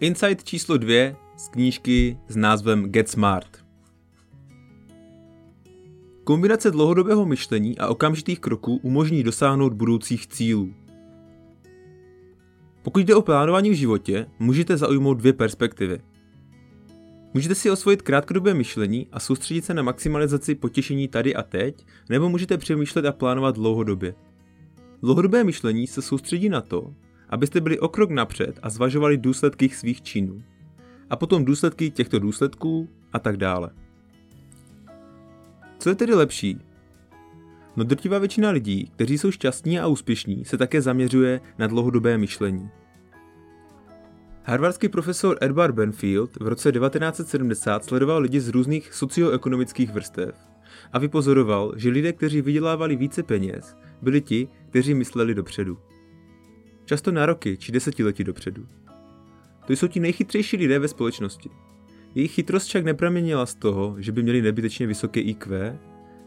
Insight číslo 2 z knížky s názvem Get Smart. Kombinace dlouhodobého myšlení a okamžitých kroků umožní dosáhnout budoucích cílů. Pokud jde o plánování v životě, můžete zaujmout dvě perspektivy. Můžete si osvojit krátkodobé myšlení a soustředit se na maximalizaci potěšení tady a teď, nebo můžete přemýšlet a plánovat dlouhodobě. Dlouhodobé myšlení se soustředí na to, abyste byli o krok napřed a zvažovali důsledky svých činů. A potom důsledky těchto důsledků a tak dále. Co je tedy lepší? No drtivá většina lidí, kteří jsou šťastní a úspěšní, se také zaměřuje na dlouhodobé myšlení. Harvardský profesor Edward Benfield v roce 1970 sledoval lidi z různých socioekonomických vrstev a vypozoroval, že lidé, kteří vydělávali více peněz, byli ti, kteří mysleli dopředu. Často na roky či desetiletí dopředu. To jsou ti nejchytřejší lidé ve společnosti. Jejich chytrost však nepramenila z toho, že by měli nebytečně vysoké IQ,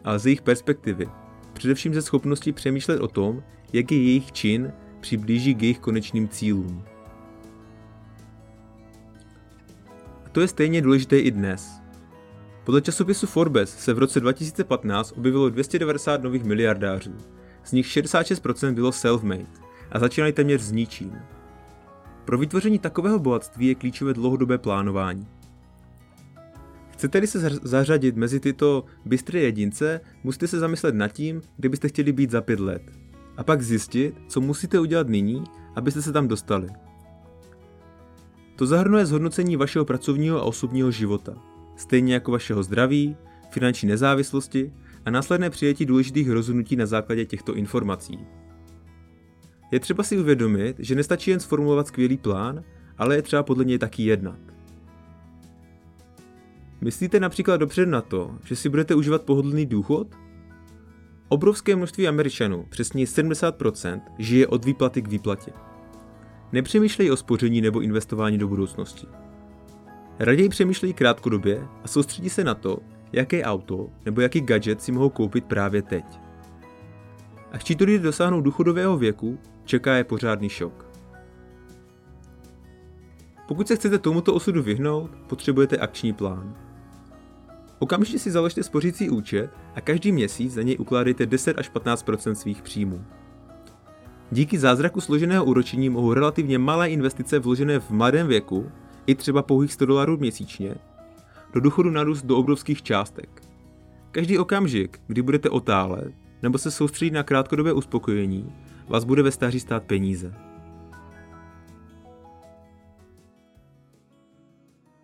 ale z jejich perspektivy, především ze schopnosti přemýšlet o tom, jak je jejich čin přiblíží k jejich konečným cílům. A to je stejně důležité i dnes. Podle časopisu Forbes se v roce 2015 objevilo 290 nových miliardářů, z nich 66% bylo self-made a začínali téměř s ničím. Pro vytvoření takového bohatství je klíčové dlouhodobé plánování. Chcete-li se zařadit mezi tyto bystré jedince, musíte se zamyslet nad tím, kde byste chtěli být za pět let. A pak zjistit, co musíte udělat nyní, abyste se tam dostali. To zahrnuje zhodnocení vašeho pracovního a osobního života, stejně jako vašeho zdraví, finanční nezávislosti a následné přijetí důležitých rozhodnutí na základě těchto informací. Je třeba si uvědomit, že nestačí jen sformulovat skvělý plán, ale je třeba podle něj taky jednat. Myslíte například dopředu na to, že si budete užívat pohodlný důchod? Obrovské množství Američanů, přesně 70%, žije od výplaty k výplatě. Nepřemýšlej o spoření nebo investování do budoucnosti. Raději přemýšlejí krátkodobě a soustředí se na to, jaké auto nebo jaký gadget si mohou koupit právě teď. Až tito lidé dosáhnou důchodového věku, čeká je pořádný šok. Pokud se chcete tomuto osudu vyhnout, potřebujete akční plán. Okamžitě si založte spořící účet a každý měsíc za něj ukládejte 10 až 15 svých příjmů. Díky zázraku složeného úročení mohou relativně malé investice vložené v mladém věku, i třeba pouhých 100 dolarů měsíčně, do důchodu narůst do obrovských částek. Každý okamžik, kdy budete otálet nebo se soustředit na krátkodobé uspokojení, vás bude ve stáří stát peníze.